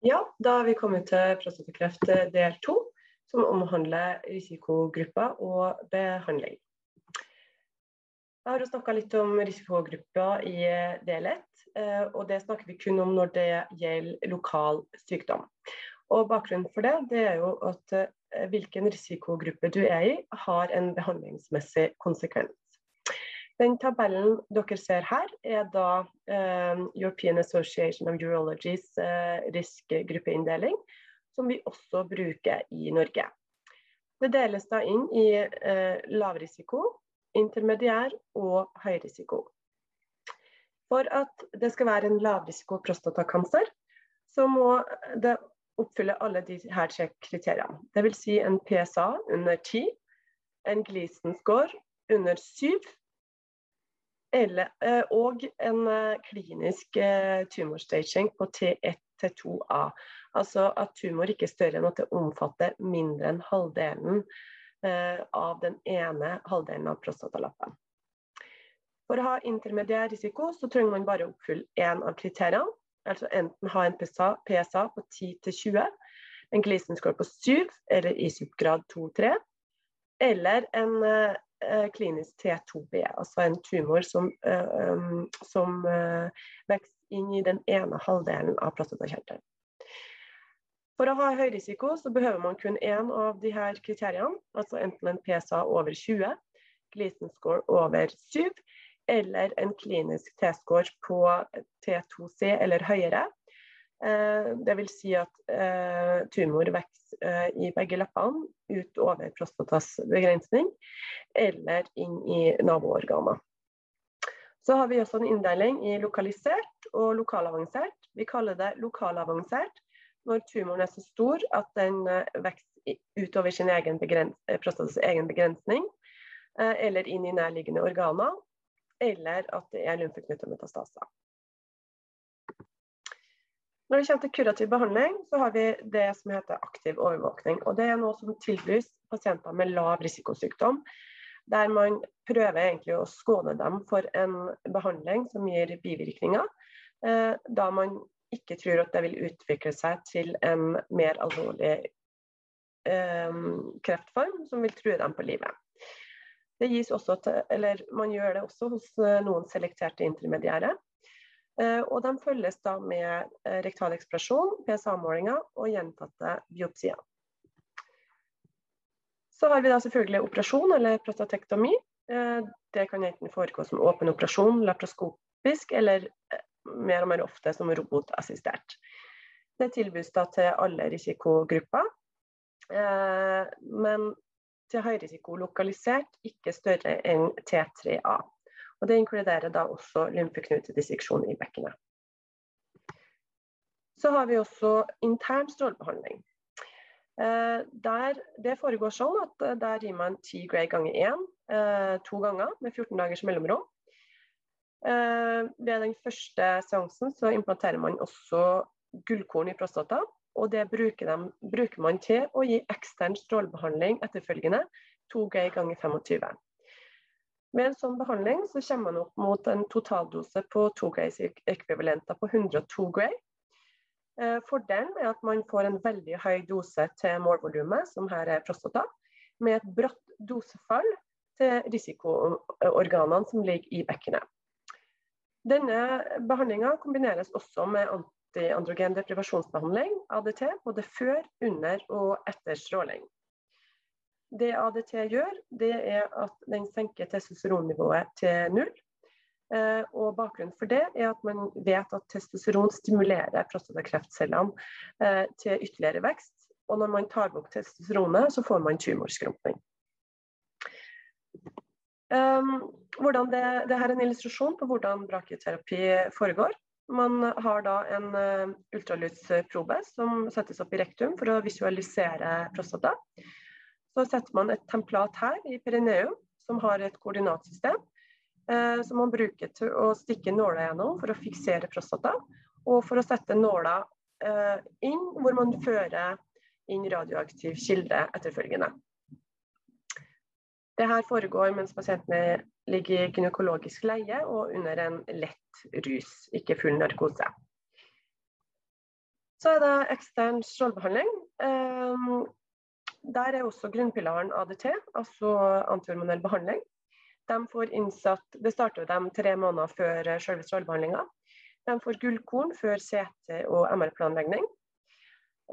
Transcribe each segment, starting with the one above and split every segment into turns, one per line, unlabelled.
Ja, da er vi kommet til prostatakreft del to, som omhandler risikogrupper og behandling. Jeg har snakka litt om risikogrupper i del ett, eh, og det snakker vi kun om når det gjelder lokal sykdom. Og Bakgrunnen for det, det er jo at eh, hvilken risikogruppe du er i, har en behandlingsmessig konsekvens. Den tabellen dere ser her, er da eh, European Association of Urologies eh, riskgruppeinndeling, som vi også bruker i Norge. Det deles da inn i eh, lavrisiko, intermediær og høyrisiko. For at det skal være en lavrisiko prostatakancer, så må det oppfylle alle disse tre kriteriene. Dvs. Si en PSA under 10, en Gleason-score under 7 eller, eh, og en eh, klinisk eh, tumorstaging på T1 til 2A. Altså at tumor ikke er større enn at det omfatter mindre enn halvdelen av den ene halvdelen av prostatalappen. For å ha intermediær risiko så trenger man bare å oppfylle én av kriteriene. Altså enten ha en PSA, PSA på 10-20, en Gleason score på 7 eller ISUP-grad 2-3, eller en klinisk T2B, altså en tumor som, eh, som eh, vokser inn i den ene halvdelen av prostatakjertelen. For å ha høy risiko så behøver man kun én av her kriteriene, altså enten en PSA over 20, Gleason score over 7, eller en klinisk T-score på T2C eller høyere, Eh, vil si at eh, tumor vokser eh, i begge leppene utover prostatas begrensning, eller inn i naboorganer. Så har vi også en inndeling i lokalisert og lokalavansert. Vi kaller det lokalavansert når tumoren er så stor at den vokser utover sin egen prostatas egen begrensning, eller inn i nærliggende organer, eller at det er lymfeknutemetastaser. Når det kommer til kurativ behandling, så har vi det som heter aktiv overvåkning. og Det er noe som tilbys pasienter med lav risikosykdom. Der man prøver egentlig å skåne dem for en behandling som gir bivirkninger. Eh, da man ikke tror at det vil utvikle seg til en mer alvorlig eh, kreftform som vil true dem på livet. Til, Man gjør det også hos eh, noen selekterte intermediære. Eh, og de følges da med eh, rektal eksplosjon, PSA-målinger og gjentatte biopsier. Så har vi da selvfølgelig operasjon eller prostatektomi. Eh, det kan enten foregå som åpen operasjon, laparoskopisk, eller mer og mer ofte som robotassistert. Det tilbys da til alle risikogrupper, men til høyrisiko lokalisert, ikke større enn T3A. Og Det inkluderer da også lymfeknutedisseksjon i bekkenet. Så har vi også intern strålebehandling. Eh, der, det foregår sånn at eh, der gir man 10 grey ganger 1 eh, to ganger med 14 dagers mellomrom. Ved den første seansen så implanterer man også gullkorn i prostata. Og det bruker, de, bruker man til å gi ekstern strålebehandling etterfølgende 2 grey ganger 25. Med en sånn behandling så kommer man opp mot en totaldose på 2 Grays-ekvivalenter på 102 Gray. Eh, fordelen er at man får en veldig høy dose til målvolumet, som her er prostata, med et bratt dosefall til risikoorganene som ligger i bekkenet. Denne behandlinga kombineres også med antiandrogen deprivasjonsbehandling, ADT, både før, under og etter stråling. Det ADT gjør, det er at den senker testosteronnivået til null. Eh, og Bakgrunnen for det er at man vet at testosteron stimulerer prostatakreftcellene eh, til ytterligere vekst. Og når man tar bort testosteronet, så får man tumorskrumpning. Um, det, det, her er en illustrasjon på hvordan brakioterapi foregår. Man har da en ultralydsprobe som settes opp i rektum for å visualisere prostata. Så setter man et templat her i perineum som har et koordinatsystem eh, som man bruker til å stikke nåla gjennom for å fiksere prostata, og for å sette nåla eh, inn hvor man fører inn radioaktiv kilde etterfølgende. Det her foregår mens pasientene ligger i gynekologisk leie og under en lett rus, ikke full narkose. Så er det ekstern strålebehandling. Um, der er også grunnpilaren ADT, altså antihormonell behandling. De får innsatt, Det starter de tre måneder før selve strålebehandlinga. De får gullkorn før CT og MR-planlegging.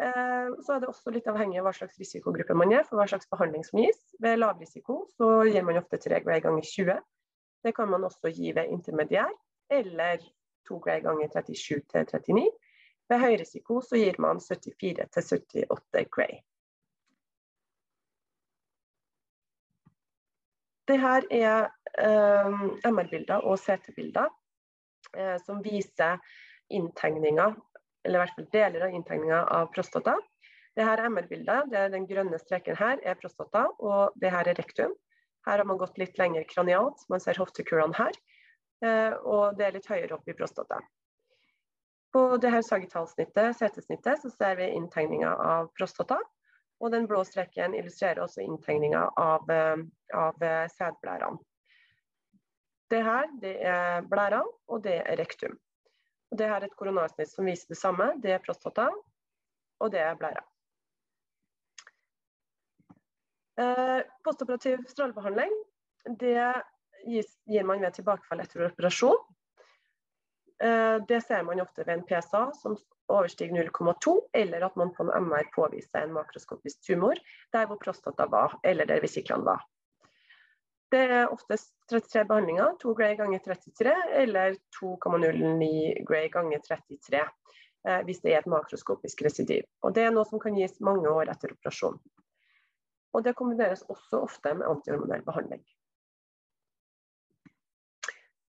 Eh, så er det også litt avhengig av hva slags risikogruppe man er, for hva slags behandling som gis. Ved lav risiko så gir man ofte 3 Gray ganger 20. Det kan man også gi ved intermediær, eller 2 Gray ganger 37 til 39. Ved høy risiko så gir man 74 til 78 Gray. Det her er um, eh, MR-bilder og CT-bilder uh, som viser inntegninger eller i hvert fall deler av inntegninga av prostata. Det her MR-bildet, er den grønne streken her, er prostata, og det her er rektum. Her har man gått litt lenger kranialt, man ser hoftekulene her. Eh, og det er litt høyere opp i prostata. På det her sagittalsnittet, CT-snittet, så ser vi inntegninga av prostata. Og den blå streken illustrerer også inntegninga av, eh, av eh, sædblærene. Det her det er blærene, og det er rektum. Og det her er et koronalsnitt som viser det samme. Det er prostata, og det er blæra. Eh, postoperativ strålebehandling det gir man ved tilbakefall etter operasjon. Eh, det ser man ofte ved en PSA som overstiger 0,2, eller at man på en MR påviser en makroskopisk tumor der hvor prostata var, eller der vesiklene var. Det er oftest 33 behandlinger, 2 Gray ganger 33, eller 2,09 Gray ganger 33 eh, hvis det er et makroskopisk residiv. Og Det er noe som kan gis mange år etter operasjon. Og Det kombineres også ofte med antihormonell behandling.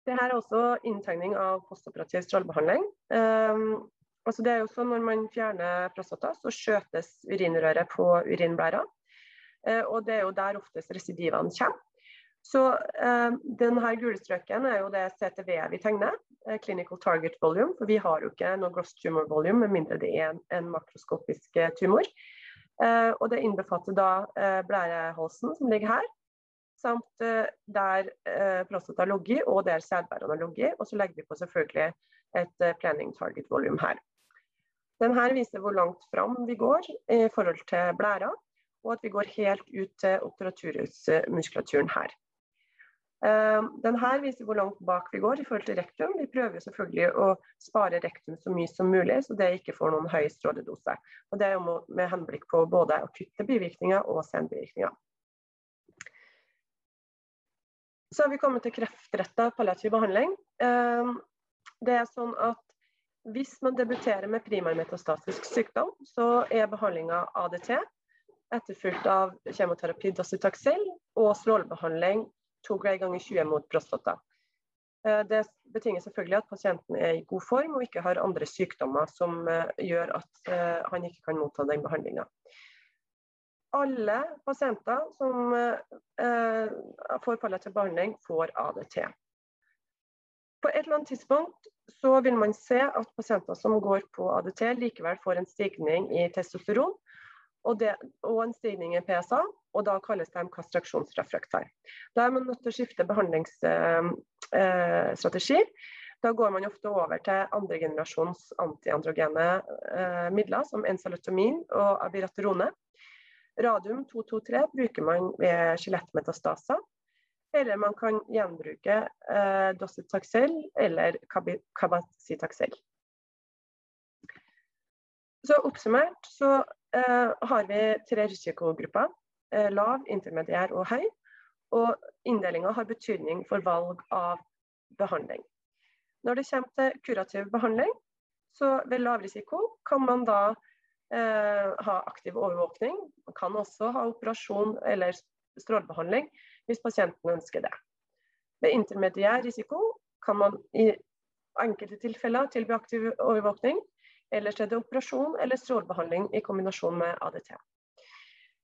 Det her er også inntegning av postoperativ strålebehandling. Um, altså det er jo sånn Når man fjerner prostata, så skjøtes urinrøret på urinblæra. Uh, og Det er jo der oftest residivene kommer. Så uh, denne gule strøken er jo det CTV vi tegner, Uh, Clinical Target Volume. For vi har jo ikke noe gross tumor volume med mindre det er en, en makroskopisk eh, tumor. Og det innbefatter da eh, blærehalsen som ligger her, samt eh, der eh, prostata ligger og der sædbærene ligger. Og så legger vi på selvfølgelig et eh, planning target volume her. Den her viser hvor langt fram vi går i forhold til blæra, og at vi går helt ut til operaturhusmuskulaturen her. Denne viser hvor langt bak vi går i forhold til rektum. Vi prøver selvfølgelig å spare rektum så mye som mulig, så det ikke får noen høy stråledose. Og Det er med henblikk på både akutte bivirkninger og senbivirkninger. Så har vi kommet til kreftretta palliativ behandling. Ehm, det er sånn at Hvis man debuterer med primærmetastatisk sykdom, så er behandlinga ADT etterfulgt av kjemoterapi docetaxel og strålebehandling to ganger 20 mot prostata. Eh, det betinger selvfølgelig at pasienten er i god form og ikke har andre sykdommer som eh, gjør at eh, han ikke kan motta den behandlinga. Alle pasienter som får palliativ behandling, får ADT. På et eller annet tidspunkt så vil man se at pasienter som går på ADT, likevel får en stigning i testosteron og, det, og en stigning i PSA, og da kalles de kastraksjonsrefraktær. Da er man nødt til å skifte behandlingsstrategi. Eh, da går man ofte over til andregenerasjons antiandrogene eh, midler, som ensalotomin og abiraterone. Radium 223 bruker man ved skjelettmetastaser. Eller man kan gjenbruke eh, docetaxel eller cabacitaxel. Så oppsummert så eh, har vi tre risikogrupper. Eh, lav, intermediær og høy. Og inndelinga har betydning for valg av behandling. Når det kommer til kurativ behandling, så ved lav risiko kan man da ha aktiv overvåkning. Man kan også ha operasjon eller strålebehandling hvis pasienten ønsker det. Ved intermediær risiko kan man i enkelte tilfeller tilby aktiv overvåkning. Ellers er det operasjon eller strålebehandling i kombinasjon med ADT.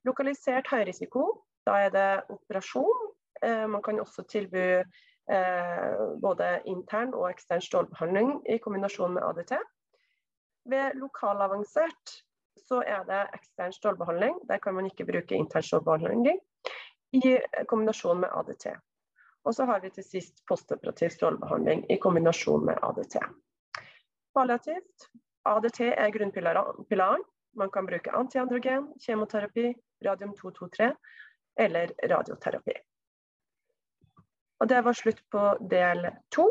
Lokalisert høyrisiko, da er det operasjon. Eh, man kan også tilby eh, både intern og ekstern strålebehandling i kombinasjon med ADT. Ved lokalavansert så er det ekstern strålebehandling. Der kan man ikke bruke intern strålebehandling i kombinasjon med ADT. Og så har vi til sist postoperativ strålebehandling i kombinasjon med ADT. Palliativt ADT er grunnpilaren. Man kan bruke antiandrogen, kjemoterapi, radium-223 eller radioterapi. Og Det var slutt på del to.